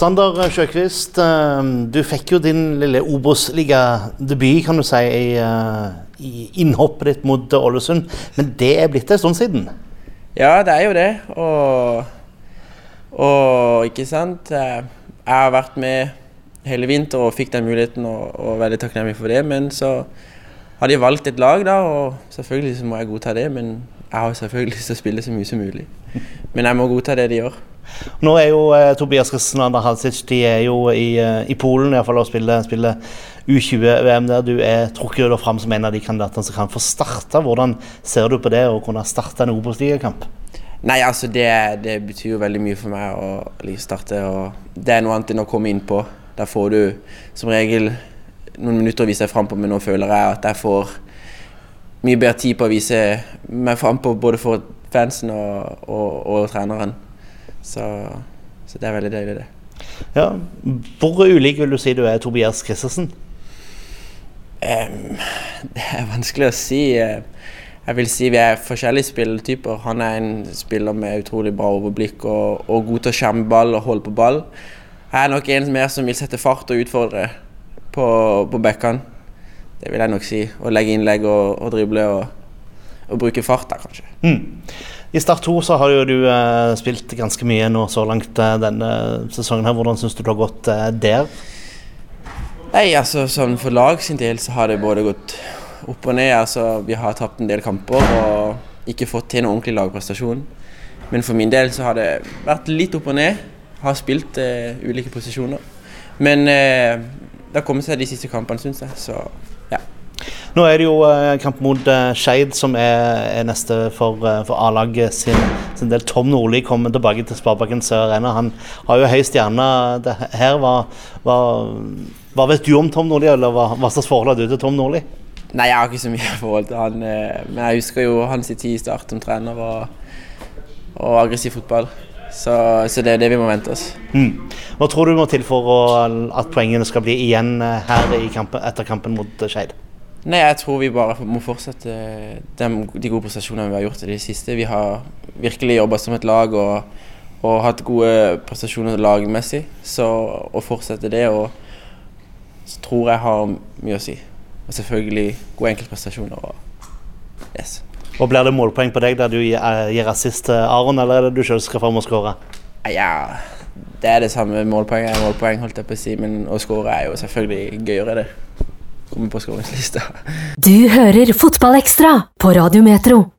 Sander Sjøkvist, eh, du fikk jo din lille Obos-ligadebut, kan du si, i, eh, i innhoppet ditt mot Ålesund. Men det er blitt en stund siden? Ja, det er jo det. Og, og ikke sant Jeg har vært med hele vinter og fikk den muligheten og, og veldig takknemlig for det. Men så har de valgt et lag, da, og selvfølgelig så må jeg godta det. Men jeg har selvfølgelig lyst til å spille så mye som mulig. Men jeg må godta det de gjør. Nå er jo eh, Tobias Christensen og Ander Halsic de er jo i, eh, i Polen i fall, og spiller, spiller U20-VM der. Du er trukket fram som en av de kandidatene som kan få starte. Hvordan ser du på det å kunne starte en Obos-ligakamp? Nei, altså det, det, betyr jo veldig mye for meg å liksom starte. og Det er noe annet enn å komme innpå. Der får du som regel noen minutter å vise deg fram på, men nå føler jeg at jeg får mye bedre tid på å vise meg fram på både for fansen og, og, og treneren. Så, så, det er veldig deilig, det. Ja, Hvor ulik vil du si du er Tobias Christensen? Um, det er vanskelig å si. Jeg vil si vi er forskjellige spilletyper. Han er en spiller med utrolig bra overblikk og, og god til å skjerme ball og holde på ball. Jeg er nok en mer som vil sette fart og utfordre på, på bekkene. Det vil jeg nok si. Å legge innlegg og, og drible og, og, bruke fart der, kanskje. Mm. I Start 2 så har jo du eh, spilt ganske mye nå så langt eh, denne sesongen. her. Hvordan syns du det har gått eh, der? Nei, altså sånn For lag sin del så har det både gått opp og ned. altså Vi har tapt en del kamper og ikke fått til noen ordentlig lagprestasjon. Men for min del så har det vært litt opp og ned. Har spilt eh, ulike posisjoner. Men eh, det har kommet seg de siste kampene, syns jeg. Så nå er det jo eh, kamp mot uh, Skeid som er, er, neste for, uh, for A-laget sin, sin, del. Tom Nordli kommer tilbake til Sparebanken Sør Arena. Han har jo høy stjerne her. Hva, hva, vet du om Tom Nordli, eller hva, hva slags forhold har du til Tom Nordli? Nei, Jeg har ikke så mye forhold til han, men jeg husker jo hans tid i Start som trener og, og aggressiv fotball. Så, så, det er det vi må vente oss. Mm. Hva tror du må til for å, at poengene skal bli igjen her kampen, etter kampen mot Skeid? Nei, jeg tror vi bare må fortsette de, de gode prestasjonene vi har gjort i det siste. Vi har virkelig jobba som et lag og, og hatt gode prestasjoner lagmessig. Så å fortsette det og så tror jeg har mye å si. Og selvfølgelig gode enkeltprestasjoner. Og yes. Og Blir det målpoeng på deg der du gir assist til Aron, eller er det du sjøl skal fram og skåre? Ja, det er det samme målpoeng. Målpoeng, holdt jeg på å si, men å skåre er jo selvfølgelig gøyere, det kommer på skåringslista. Du hører Fotballekstra på Radiometro.